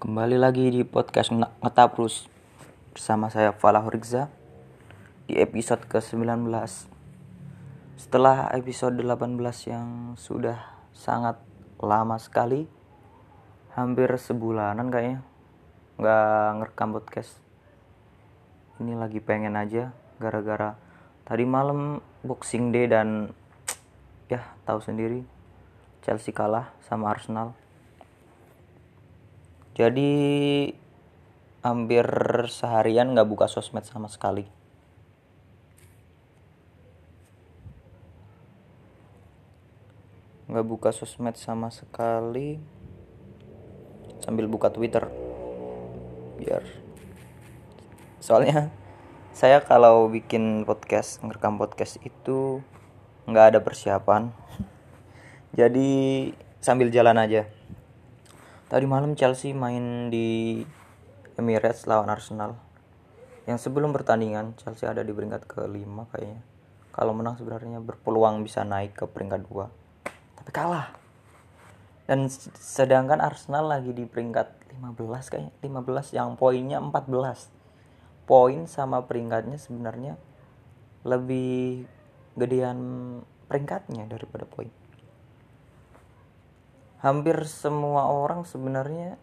Kembali lagi di podcast Ngetaprus bersama saya Falah Rizza di episode ke-19. Setelah episode 18 yang sudah sangat lama sekali, hampir sebulanan kayaknya nggak ngerekam podcast. Ini lagi pengen aja gara-gara tadi malam Boxing Day dan ya tahu sendiri Chelsea kalah sama Arsenal jadi hampir seharian nggak buka sosmed sama sekali. Nggak buka sosmed sama sekali sambil buka Twitter. Biar soalnya saya kalau bikin podcast ngerekam podcast itu nggak ada persiapan. Jadi sambil jalan aja tadi malam Chelsea main di Emirates lawan Arsenal. Yang sebelum pertandingan Chelsea ada di peringkat kelima kayaknya. Kalau menang sebenarnya berpeluang bisa naik ke peringkat dua. Tapi kalah. Dan sedangkan Arsenal lagi di peringkat 15 kayaknya. 15 yang poinnya 14 poin sama peringkatnya sebenarnya lebih gedean peringkatnya daripada poin hampir semua orang sebenarnya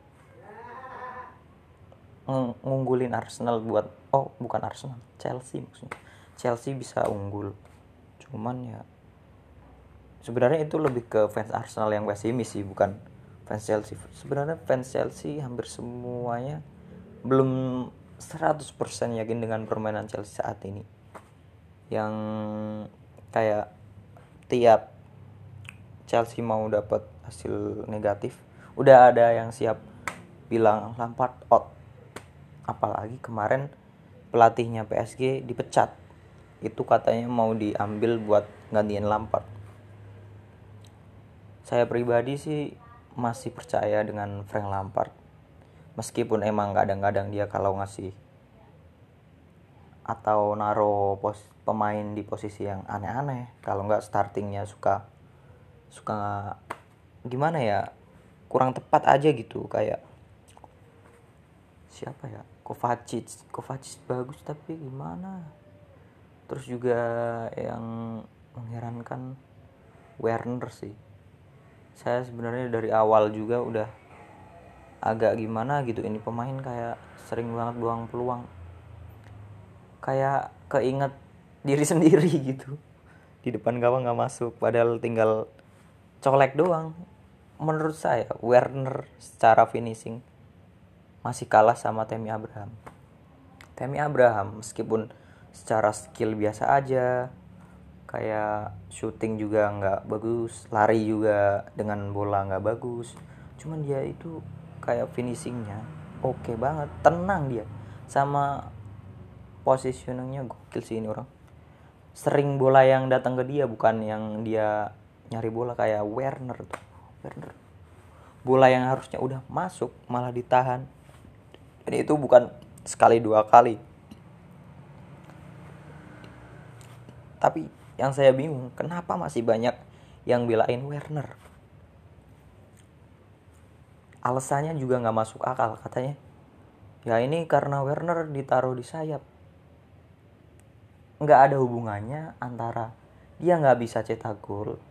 ngunggulin Arsenal buat oh bukan Arsenal Chelsea maksudnya. Chelsea bisa unggul. Cuman ya sebenarnya itu lebih ke fans Arsenal yang pesimis sih bukan fans Chelsea. Sebenarnya fans Chelsea hampir semuanya belum 100% yakin dengan permainan Chelsea saat ini. Yang kayak tiap Chelsea mau dapat hasil negatif udah ada yang siap bilang Lampard out. Apalagi kemarin pelatihnya PSG dipecat. Itu katanya mau diambil buat gantiin Lampard. Saya pribadi sih masih percaya dengan Frank Lampard. Meskipun emang kadang-kadang dia kalau ngasih atau naro pos pemain di posisi yang aneh-aneh kalau nggak startingnya suka suka gimana ya kurang tepat aja gitu kayak siapa ya Kovacic Kovacic bagus tapi gimana? Terus juga yang mengherankan Werner sih. Saya sebenarnya dari awal juga udah agak gimana gitu ini pemain kayak sering banget buang peluang. Kayak keinget diri sendiri gitu. Di depan gawang nggak masuk padahal tinggal colek doang menurut saya Werner secara finishing masih kalah sama Temi Abraham. Temi Abraham meskipun secara skill biasa aja, kayak shooting juga nggak bagus, lari juga dengan bola nggak bagus. Cuman dia itu kayak finishingnya oke okay banget, tenang dia, sama positioningnya gokil sih ini orang. Sering bola yang datang ke dia bukan yang dia nyari bola kayak Werner tuh. Werner. Bola yang harusnya udah masuk malah ditahan. Dan itu bukan sekali dua kali. Tapi yang saya bingung kenapa masih banyak yang belain Werner? Alasannya juga nggak masuk akal katanya. Ya ini karena Werner ditaruh di sayap. Nggak ada hubungannya antara dia nggak bisa cetak gol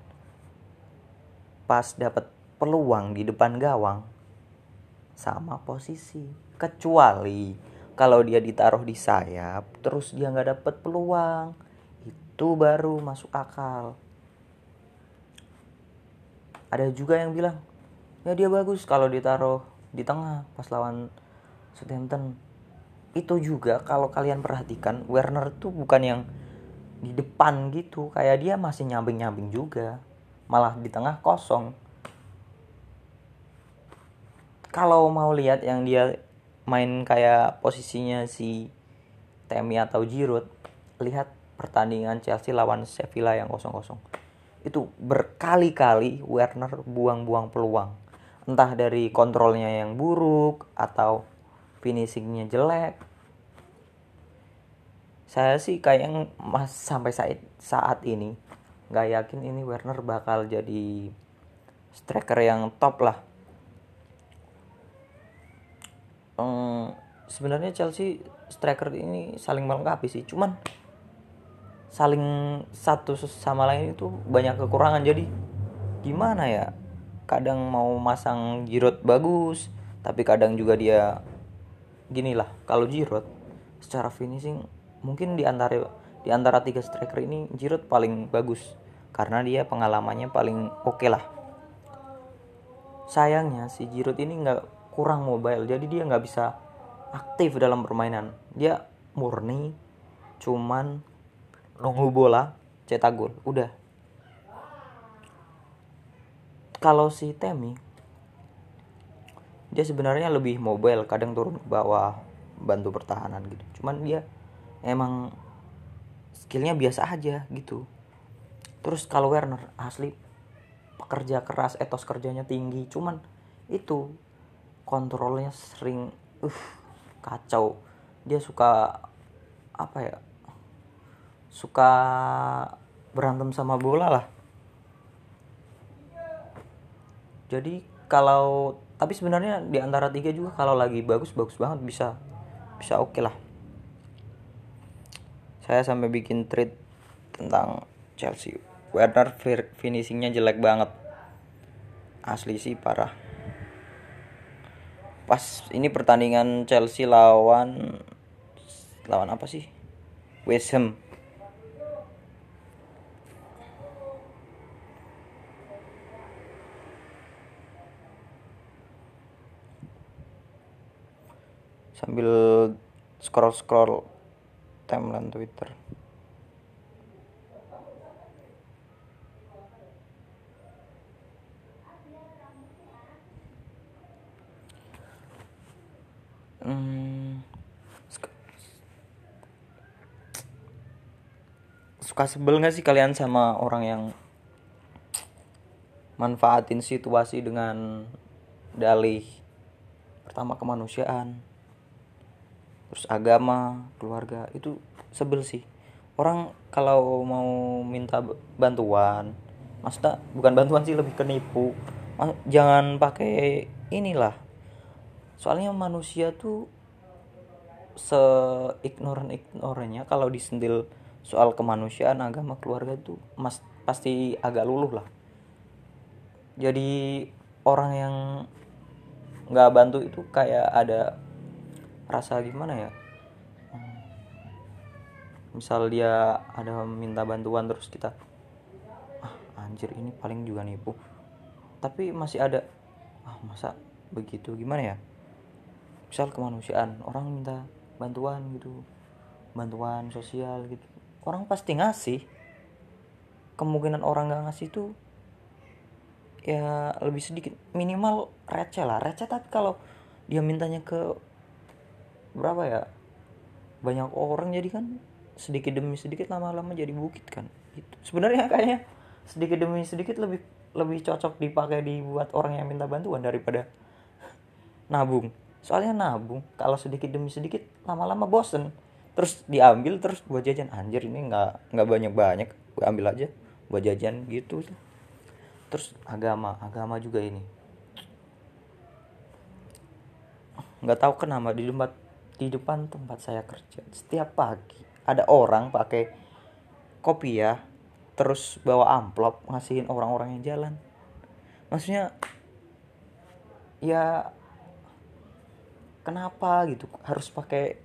pas dapat peluang di depan gawang sama posisi. Kecuali kalau dia ditaruh di sayap terus dia nggak dapet peluang itu baru masuk akal. Ada juga yang bilang ya dia bagus kalau ditaruh di tengah pas lawan Southampton. Itu juga kalau kalian perhatikan Werner tuh bukan yang di depan gitu kayak dia masih nyamping-nyamping juga malah di tengah kosong. Kalau mau lihat yang dia main kayak posisinya si Temi atau Giroud lihat pertandingan Chelsea lawan Sevilla yang kosong-kosong. Itu berkali-kali Werner buang-buang peluang. Entah dari kontrolnya yang buruk atau finishingnya jelek. Saya sih kayak mas sampai saat saat ini nggak yakin ini Werner bakal jadi striker yang top lah. Sebenarnya Chelsea striker ini saling melengkapi sih cuman saling satu sama lain itu banyak kekurangan. Jadi gimana ya? Kadang mau masang Giroud bagus tapi kadang juga dia gini lah. Kalau Giroud secara finishing mungkin di antara di antara tiga striker ini Giroud paling bagus karena dia pengalamannya paling oke okay lah. Sayangnya si Giroud ini nggak kurang mobile jadi dia nggak bisa aktif dalam permainan. Dia murni cuman nunggu bola cetak gol udah. Kalau si Temi dia sebenarnya lebih mobile kadang turun ke bawah bantu pertahanan gitu. Cuman dia emang skillnya biasa aja gitu. Terus kalau Werner asli pekerja keras etos kerjanya tinggi cuman itu kontrolnya sering uh kacau. Dia suka apa ya suka berantem sama bola lah. Jadi kalau tapi sebenarnya di antara tiga juga kalau lagi bagus bagus banget bisa bisa oke okay lah saya sampai bikin tweet tentang Chelsea. Werner finishingnya jelek banget. Asli sih parah. Pas ini pertandingan Chelsea lawan lawan apa sih? West Ham. Sambil scroll scroll timeline Twitter. Hmm, suka sebel gak sih kalian sama orang yang manfaatin situasi dengan dalih pertama kemanusiaan terus agama keluarga itu sebel sih. Orang kalau mau minta bantuan maksudnya bukan bantuan sih lebih ke nipu. Jangan pakai inilah. Soalnya manusia tuh se ignoran ignorannya kalau disentil soal kemanusiaan agama keluarga itu mas pasti agak luluh lah. Jadi orang yang nggak bantu itu kayak ada rasa gimana ya? Misal dia ada minta bantuan terus kita ah anjir ini paling juga nipu. Tapi masih ada ah masa begitu? Gimana ya? Misal kemanusiaan orang minta bantuan gitu bantuan sosial gitu. Orang pasti ngasih. Kemungkinan orang nggak ngasih itu ya lebih sedikit minimal receh lah. Receh tapi kalau dia mintanya ke berapa ya? Banyak orang jadi kan sedikit demi sedikit lama-lama jadi bukit kan. Itu sebenarnya kayaknya sedikit demi sedikit lebih lebih cocok dipakai dibuat orang yang minta bantuan daripada nabung. Soalnya nabung kalau sedikit demi sedikit lama-lama bosen. Terus diambil terus buat jajan. Anjir ini nggak nggak banyak banyak gue ambil aja buat jajan gitu. Terus agama agama juga ini. Nggak tahu kenapa di tempat di depan tempat saya kerja. Setiap pagi ada orang pakai kopi ya terus bawa amplop ngasihin orang-orang yang jalan. Maksudnya ya kenapa gitu? Harus pakai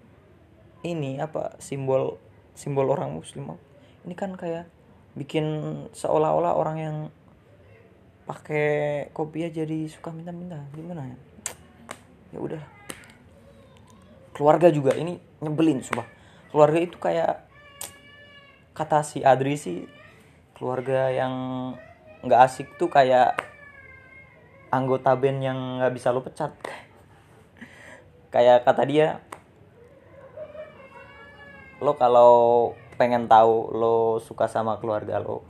ini apa simbol simbol orang muslim. Ini kan kayak bikin seolah-olah orang yang pakai kopi ya jadi suka minta-minta. Gimana ya? Ya udah keluarga juga ini nyebelin sumpah. Keluarga itu kayak kata si Adri sih keluarga yang nggak asik tuh kayak anggota band yang nggak bisa lo pecat. Kayak kata dia lo kalau pengen tahu lo suka sama keluarga lo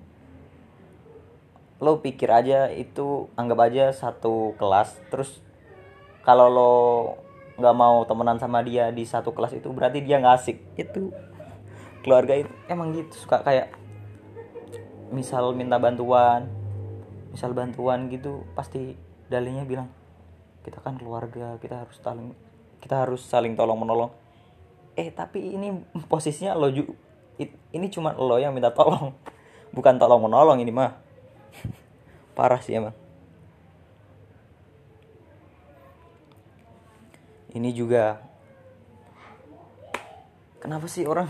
lo pikir aja itu anggap aja satu kelas terus kalau lo nggak mau temenan sama dia di satu kelas itu berarti dia nggak asik. Itu. Keluarga itu. Emang gitu suka kayak misal minta bantuan misal bantuan gitu pasti dalihnya bilang kita kan keluarga kita harus saling kita harus saling tolong menolong. Eh tapi ini posisinya lo ju ini cuma lo yang minta tolong bukan tolong menolong ini mah. Parah sih emang ini juga. Kenapa sih orang?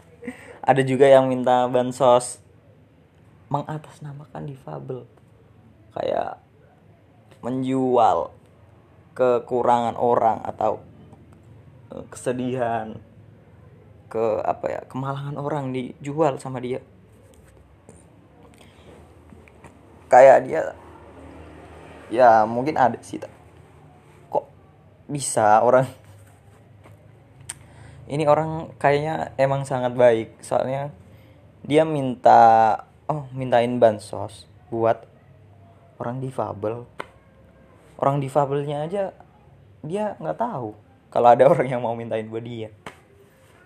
Ada juga yang minta bansos mengatasnamakan difabel. Kayak menjual kekurangan orang atau eh, kesedihan ke apa ya kemalangan orang dijual sama dia. Kayak dia ya mungkin ada sih bisa orang ini orang kayaknya emang sangat baik soalnya dia minta oh mintain bansos buat orang difabel. Orang difabelnya aja dia nggak tahu kalau ada orang yang mau mintain buat dia.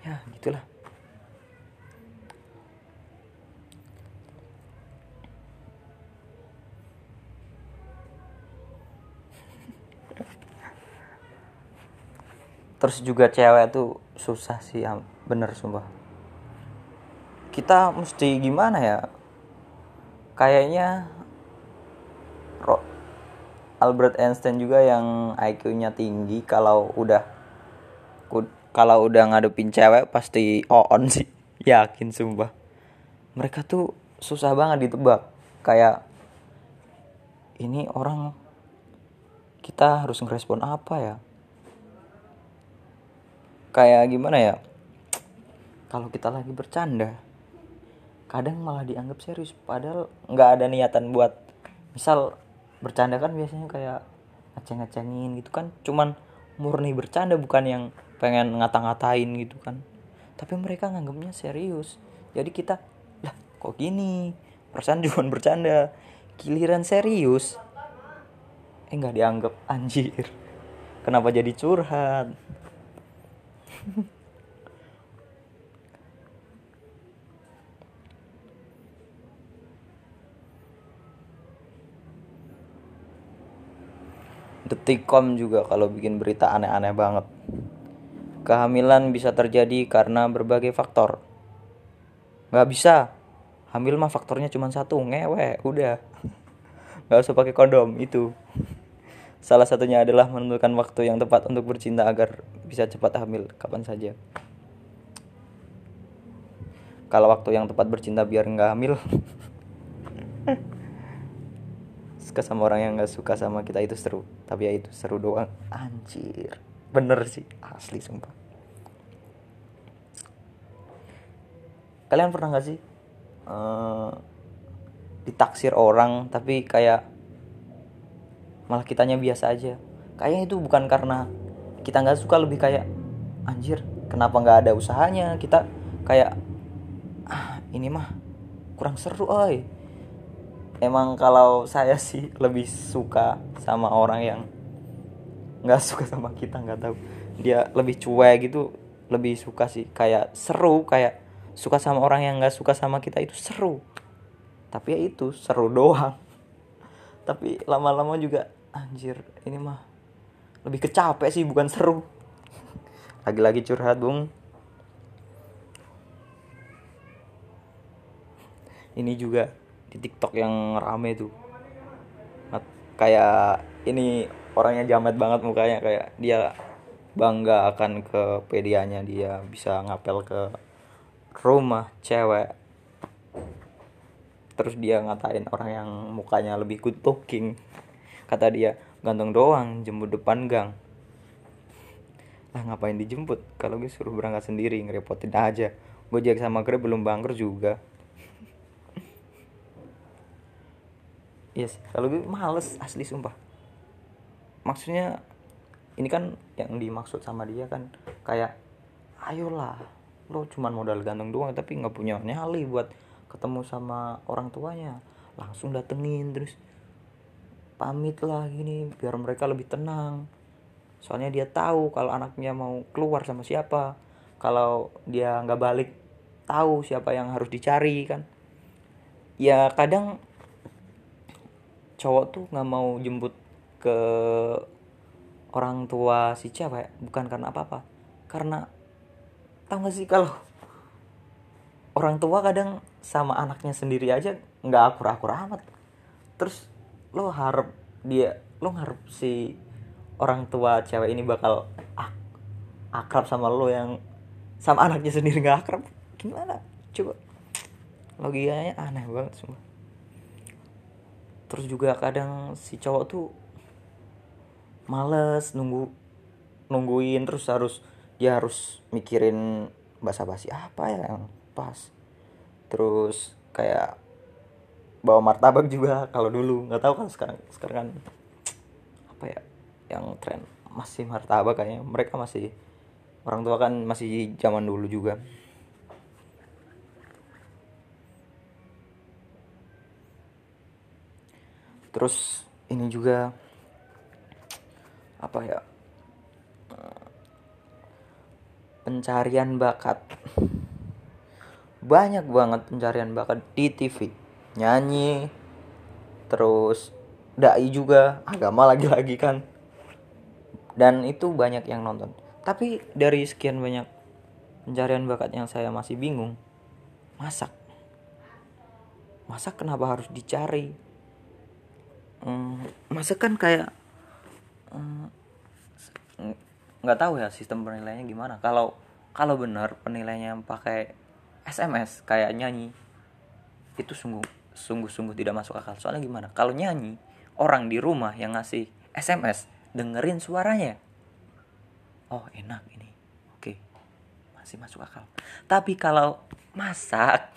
Ya gitulah terus juga cewek tuh susah sih bener sumpah. Kita mesti gimana ya? Kayaknya Albert Einstein juga yang IQ-nya tinggi kalau udah kalau udah ngadepin cewek pasti on sih. Yakin sumpah. Mereka tuh susah banget ditebak. Kayak ini orang kita harus ngerespon apa ya kayak gimana ya? Kalau kita lagi bercanda kadang malah dianggap serius. Padahal nggak ada niatan buat misal bercanda kan biasanya kayak ngeceng-ngecengin gitu kan. Cuman murni bercanda bukan yang pengen ngata-ngatain gitu kan. Tapi mereka nganggapnya serius. Jadi kita lah kok gini? Perasaan cuma bercanda. Giliran serius eh nggak dianggap anjir. Kenapa jadi curhat Detikcom juga kalau bikin berita aneh-aneh banget. Kehamilan bisa terjadi karena berbagai faktor. Gak bisa. Hamil mah faktornya cuma satu, ngewe, udah. Gak usah pakai kondom, itu. Salah satunya adalah menentukan waktu yang tepat untuk bercinta agar bisa cepat hamil. Kapan saja. Kalau waktu yang tepat bercinta biar nggak hamil. suka sama orang yang nggak suka sama kita itu seru. Tapi ya itu seru doang. Anjir. Bener sih. Asli sumpah. Kalian pernah nggak sih uh, ditaksir orang tapi kayak malah kitanya biasa aja. Kayaknya itu bukan karena kita nggak suka lebih kayak anjir kenapa nggak ada usahanya? Kita kayak ah ini mah kurang seru oi. Emang kalau saya sih lebih suka sama orang yang nggak suka sama kita nggak tahu. Dia lebih cuek gitu lebih suka sih. Kayak seru kayak suka sama orang yang nggak suka sama kita itu seru. Tapi ya itu seru doang. Tapi lama-lama juga anjir ini mah lebih kecapek sih bukan seru. Lagi-lagi curhat bung. Ini juga di TikTok yang rame tuh. Kayak ini orangnya jamet banget mukanya kayak dia bangga akan ke pedianya dia bisa ngapel ke rumah cewek. Terus dia ngatain orang yang mukanya lebih good looking kata dia ganteng doang jemput depan gang. Lah ngapain dijemput? Kalau gue suruh berangkat sendiri ngerepotin aja. Gue jadi sama Grab belum bangkrut juga. Yes kalau gue males asli sumpah. Maksudnya ini kan yang dimaksud sama dia kan kayak ayolah lo cuman modal ganteng doang tapi nggak punya nyali buat ketemu sama orang tuanya. Langsung datengin terus pamit lah gini biar mereka lebih tenang. Soalnya dia tahu kalau anaknya mau keluar sama siapa. Kalau dia nggak balik tahu siapa yang harus dicari kan. Ya kadang cowok tuh nggak mau jemput ke orang tua si cewek bukan karena apa-apa. Karena tau gak sih kalau orang tua kadang sama anaknya sendiri aja nggak akur-akur amat. Terus lo harap dia lo harap si orang tua cewek ini bakal ak akrab sama lo yang sama anaknya sendiri nggak akrab? Gimana? Coba. Logikanya aneh banget semua terus juga kadang si cowok tuh males nunggu nungguin terus harus dia harus mikirin basa-basi apa ya yang pas. Terus kayak bawa martabak juga kalau dulu. Nggak tahu kan sekarang sekarang kan apa ya yang tren masih martabak kayaknya. Mereka masih orang tua kan masih zaman dulu juga. Terus ini juga apa ya pencarian bakat. Banyak banget pencarian bakat di TV nyanyi terus dai juga agama lagi-lagi kan. Dan itu banyak yang nonton. Tapi dari sekian banyak pencarian bakat yang saya masih bingung masak. Masak kenapa harus dicari? Hmm, masak kan kayak hmm, nggak tahu ya sistem penilaiannya gimana. Kalau kalau benar penilaiannya pakai SMS kayak nyanyi itu sungguh sungguh sungguh tidak masuk akal. Soalnya gimana? Kalau nyanyi orang di rumah yang ngasih SMS dengerin suaranya. Oh enak ini. Oke. Masih masuk akal. Tapi kalau masak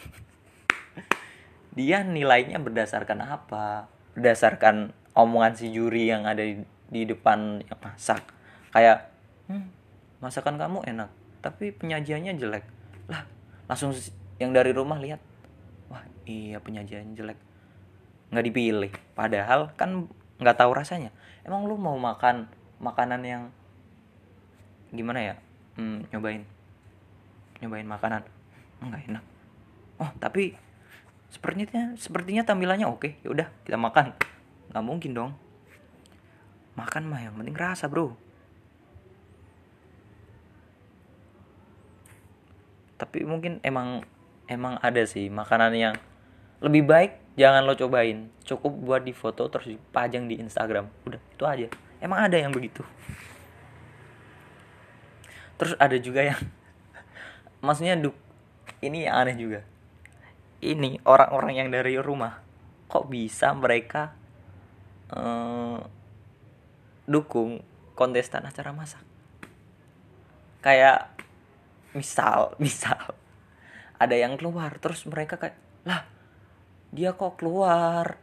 dia nilainya berdasarkan apa? Berdasarkan omongan si juri yang ada di, di depan yang masak. Kayak hmm, masakan kamu enak tapi penyajiannya jelek. Lah langsung yang dari rumah lihat iya penyajian jelek. Nggak dipilih. Padahal kan nggak tahu rasanya. Emang lu mau makan makanan yang gimana ya? Hmm, nyobain. Nyobain makanan. Nggak enak. Oh tapi sepertinya sepertinya tampilannya oke. Ya udah kita makan. Nggak mungkin dong. Makan mah yang penting rasa bro. Tapi mungkin emang emang ada sih makanan yang lebih baik jangan lo cobain. Cukup buat di foto terus dipajang di Instagram. Udah itu aja. Emang ada yang begitu? Terus ada juga yang maksudnya duk ini yang aneh juga. Ini orang-orang yang dari rumah. Kok bisa mereka eh, dukung kontestan acara masak? Kayak misal misal ada yang keluar terus mereka kayak lah dia kok keluar?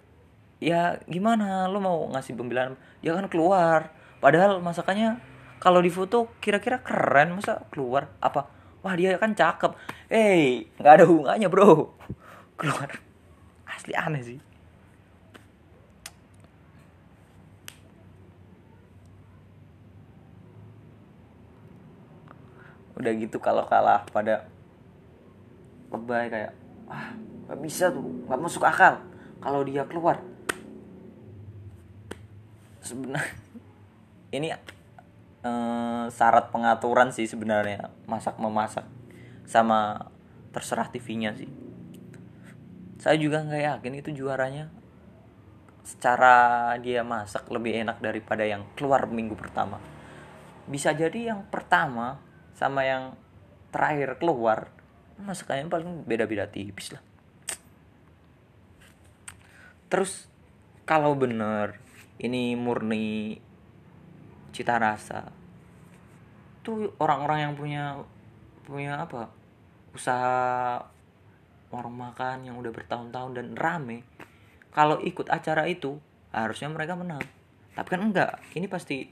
Ya gimana? Lo mau ngasih pembelaan dia kan keluar. Padahal masakannya kalau di foto kira-kira keren masa keluar? Apa? Wah dia kan cakep. Eh hey, nggak ada hubungannya bro. Keluar. Asli aneh sih. Udah gitu kalau kalah pada lebay kayak ah nggak bisa tuh nggak masuk akal kalau dia keluar. Sebenarnya ini eh, syarat pengaturan sih sebenarnya masak memasak sama terserah TV-nya sih. Saya juga nggak yakin itu juaranya. Secara dia masak lebih enak daripada yang keluar minggu pertama. Bisa jadi yang pertama sama yang terakhir keluar masakannya paling beda-beda tipis lah terus kalau bener ini murni cita rasa tuh orang-orang yang punya punya apa usaha warung makan yang udah bertahun-tahun dan rame kalau ikut acara itu harusnya mereka menang. Tapi kan enggak ini pasti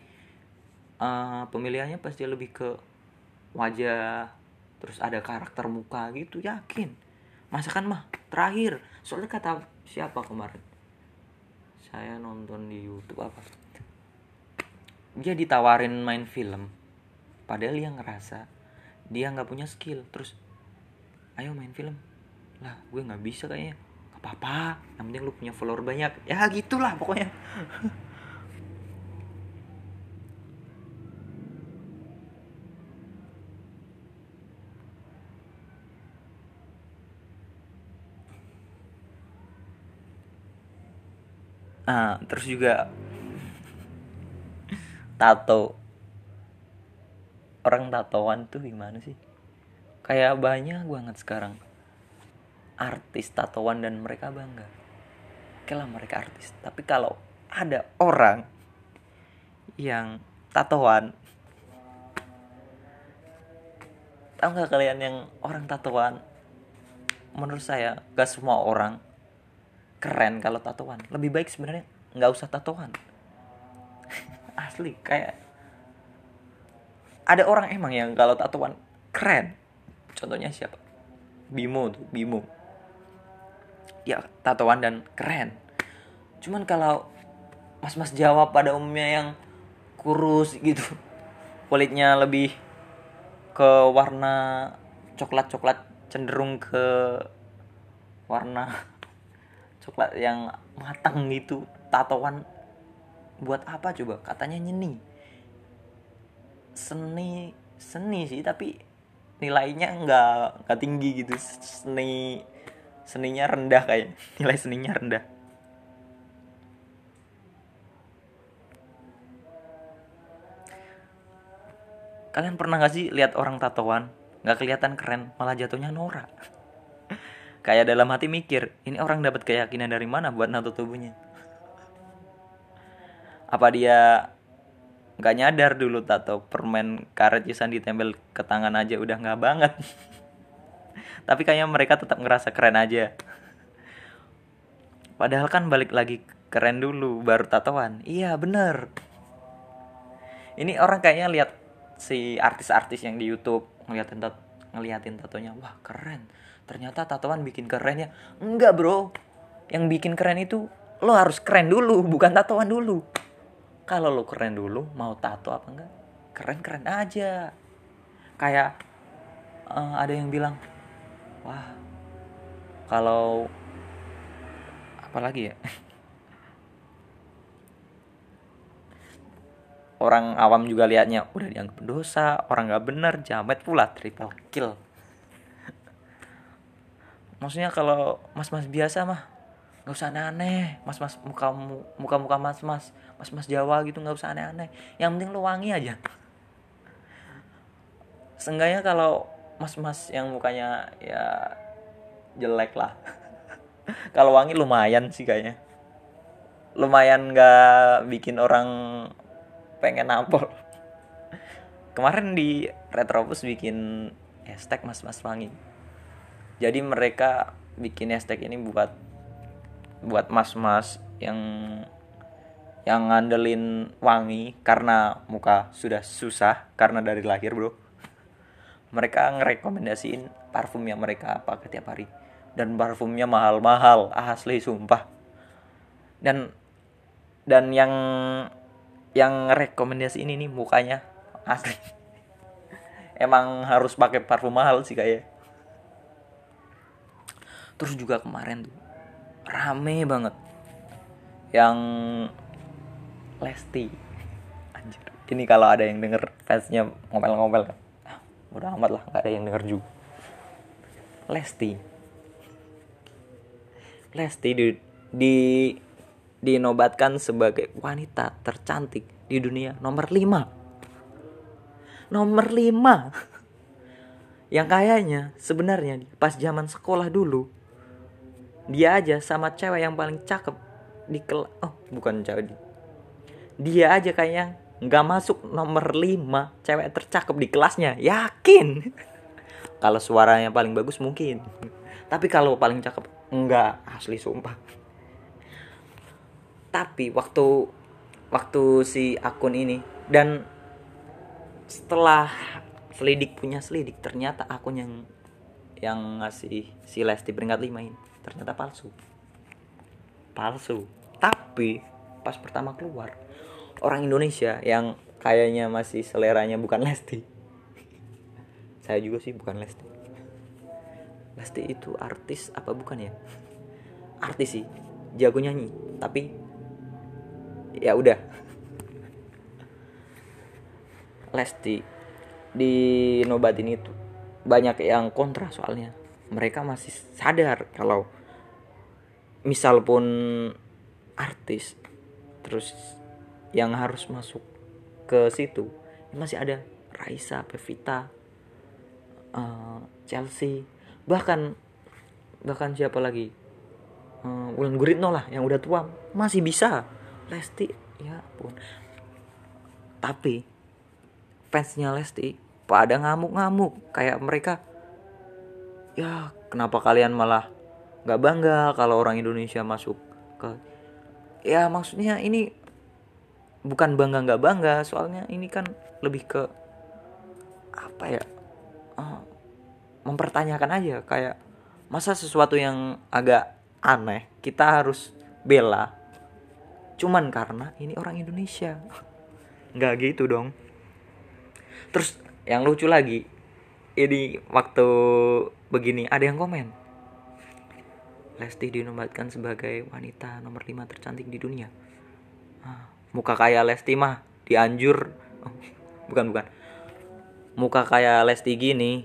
uh, pemilihannya pasti lebih ke wajah terus ada karakter muka gitu yakin? Masakan mah terakhir. Soalnya kata siapa kemarin saya nonton di YouTube apa? Dia ditawarin main film padahal dia ngerasa dia nggak punya skill. Terus ayo main film. Lah gue nggak bisa kayaknya. Apa-apa yang penting lu punya follower banyak. Ya gitulah pokoknya nah terus juga tato. Orang tatoan tuh gimana sih? Kayak banyak banget sekarang. Artis tatoan dan mereka bangga. Oke lah mereka artis. Tapi kalau ada orang yang tatoan tahu nggak kalian yang orang tatoan? Menurut saya gak semua orang keren kalau tatoan. Lebih baik sebenarnya nggak usah tatoan. Asli kayak ada orang emang yang kalau tatoan keren. Contohnya siapa? Bimo tuh Bimo. Ya tatoan dan keren. Cuman kalau mas-mas Jawa pada umumnya yang kurus gitu kulitnya lebih ke warna coklat-coklat cenderung ke warna coklat yang matang gitu tatoan. Buat apa coba? Katanya nyeni. Seni seni sih tapi nilainya nggak nggak tinggi gitu. Seni seninya rendah kayak nilai seninya rendah. Kalian pernah gak sih lihat orang tatoan? Nggak kelihatan keren malah jatuhnya norak kayak dalam hati mikir ini orang dapat keyakinan dari mana buat nato tubuhnya? Apa dia nggak nyadar dulu tato permen karet Yusan ditempel ke tangan aja udah nggak banget. Tapi kayaknya mereka tetap ngerasa keren aja. Padahal kan balik lagi keren dulu baru tatoan. Iya bener. Ini orang kayaknya lihat si artis-artis yang di YouTube ngeliatin tat ngeliatin tatonya. Wah keren ternyata tatoan bikin keren ya. Enggak bro. Yang bikin keren itu lo harus keren dulu bukan tatoan dulu. Kalau lo keren dulu mau tato apa enggak keren keren aja. Kayak uh, ada yang bilang wah kalau apalagi ya? Orang awam juga liatnya udah dianggap dosa orang nggak bener jamet pula triple kill maksudnya kalau mas-mas biasa mah nggak usah aneh-aneh. Mas-mas muka muka muka mas-mas mas-mas Jawa gitu nggak usah aneh-aneh. Yang penting lu wangi aja. Seenggaknya kalau mas-mas yang mukanya ya jelek lah. Kalau wangi lumayan sih kayaknya. Lumayan nggak bikin orang pengen nampol. Kemarin di Retrobus bikin hashtag mas-mas wangi jadi mereka bikin hashtag ini buat buat mas-mas yang yang ngandelin wangi karena muka sudah susah karena dari lahir bro. Mereka ngerekomendasiin parfum yang mereka pakai tiap hari. Dan parfumnya mahal-mahal asli sumpah. Dan dan yang yang rekomendasi ini nih mukanya asli. Emang harus pakai parfum mahal sih kayak terus juga kemarin tuh rame banget. Yang Lesti. Anjir ini kalau ada yang denger fansnya ngomel-ngomel ah, udah amat lah nggak ada yang denger juga. Lesti. Lesti di, di dinobatkan sebagai wanita tercantik di dunia nomor 5 nomor 5 yang kayaknya sebenarnya pas zaman sekolah dulu dia aja sama cewek yang paling cakep di kel oh bukan cewek di dia aja kayaknya nggak masuk nomor 5 cewek tercakep di kelasnya. Yakin? Kalau suaranya paling bagus mungkin. Tapi kalau paling cakep enggak asli sumpah. Tapi waktu waktu si akun ini dan setelah selidik punya selidik ternyata akun yang yang ngasih si Lesti peringkat 5 ini ternyata palsu. Palsu. Tapi pas pertama keluar orang Indonesia yang kayaknya masih seleranya bukan Lesti. Saya juga sih bukan Lesti. Lesti itu artis apa bukan ya? Artis sih. Jago nyanyi tapi ya udah. Lesti di nobatin itu. Banyak yang kontra soalnya. Mereka masih sadar kalau misal pun artis terus yang harus masuk ke situ masih ada Raisa, Pevita, uh, Chelsea, bahkan bahkan siapa lagi? Uh, Wulan Guritno lah yang udah tua masih bisa. Lesti ya pun tapi fansnya Lesti pada ngamuk-ngamuk kayak mereka ya kenapa kalian malah nggak bangga kalau orang Indonesia masuk ke ya maksudnya ini bukan bangga nggak bangga soalnya ini kan lebih ke apa ya uh, mempertanyakan aja kayak masa sesuatu yang agak aneh kita harus bela cuman karena ini orang Indonesia. Nggak gitu dong. Terus yang lucu lagi ini waktu begini ada yang komen Lesti dinobatkan sebagai wanita nomor 5 tercantik di dunia. Ah, muka kayak Lesti mah dianjur. Oh, bukan bukan. Muka kayak Lesti gini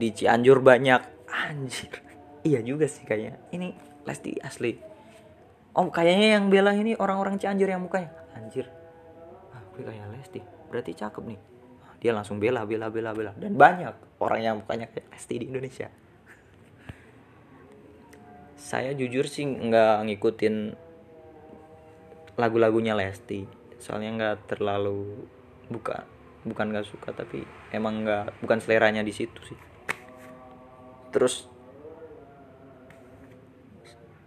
di Cianjur banyak. Anjir. Iya juga sih kayaknya. Ini Lesti asli. Oh kayaknya yang bela ini orang-orang Cianjur yang mukanya. Anjir. Ah kayak Lesti. Berarti cakep nih. Dia langsung bela bela bela bela. Dan banyak orang yang mukanya kayak Lesti di Indonesia saya jujur sih nggak ngikutin lagu-lagunya Lesti. Soalnya nggak terlalu buka bukan nggak suka tapi emang nggak bukan seleranya di situ sih. Terus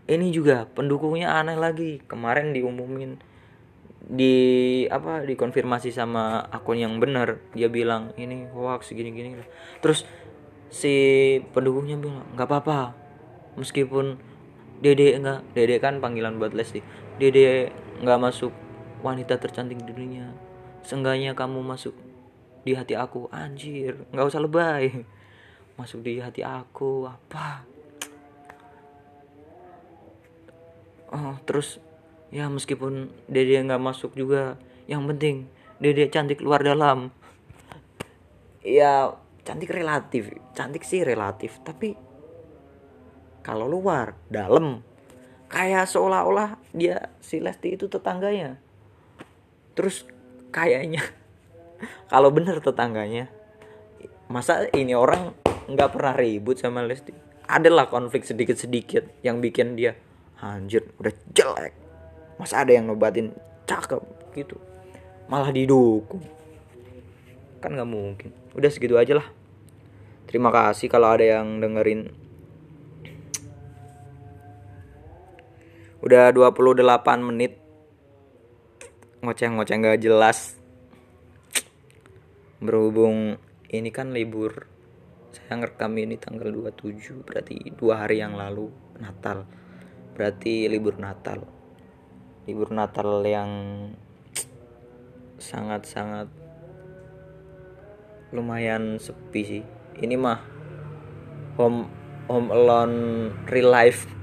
ini juga pendukungnya aneh lagi. Kemarin diumumin di apa dikonfirmasi sama akun yang benar. Dia bilang ini hoax gini gini terus si pendukungnya bilang nggak apa-apa. Meskipun dede enggak. Dede kan panggilan buat Lesti dede nggak masuk. Wanita tercantik di dunia. Seenggaknya kamu masuk di hati aku. Anjir nggak usah lebay. Masuk di hati aku apa? Oh, terus ya meskipun dede nggak masuk juga yang penting dede cantik luar dalam. Ya cantik relatif. Cantik sih relatif tapi kalau luar dalam. Kayak seolah-olah dia si Lesti itu tetangganya. Terus kayaknya kalau bener tetangganya masa ini orang nggak pernah ribut sama Lesti? Adalah konflik sedikit-sedikit yang bikin dia anjir udah jelek. Masa ada yang nobatin? Cakep gitu. Malah didukung. Kan nggak mungkin. Udah segitu aja lah. Terima kasih kalau ada yang dengerin udah 28 menit. Ngoceh-ngoceh nggak jelas. Berhubung ini kan libur. Saya ngerekam ini tanggal 27 berarti dua hari yang lalu Natal. Berarti libur Natal. Libur Natal yang sangat-sangat lumayan sepi sih. Ini mah home home alone real life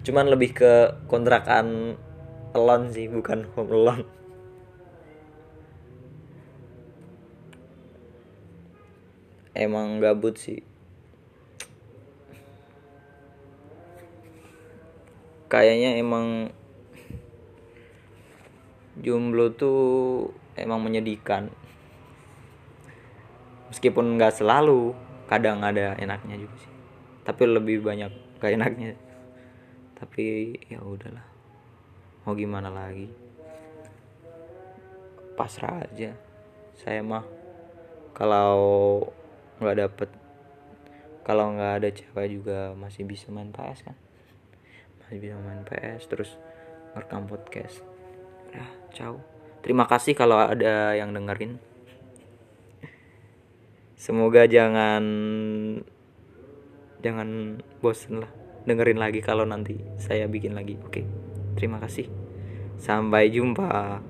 cuman lebih ke kontrakan alone sih bukan home alone. Emang gabut sih. Kayaknya emang jomblo tuh emang menyedihkan. Meskipun nggak selalu kadang ada enaknya juga sih. Tapi lebih banyak gak enaknya tapi ya udahlah. Mau gimana lagi? Pasrah aja. Saya mah kalau nggak dapet kalau nggak ada cewek juga masih bisa main PS kan? Masih bisa main PS terus ngerekam podcast. Ya ciao. Terima kasih kalau ada yang dengerin. Semoga jangan jangan bosen lah dengerin lagi kalau nanti saya bikin lagi. Oke terima kasih. Sampai jumpa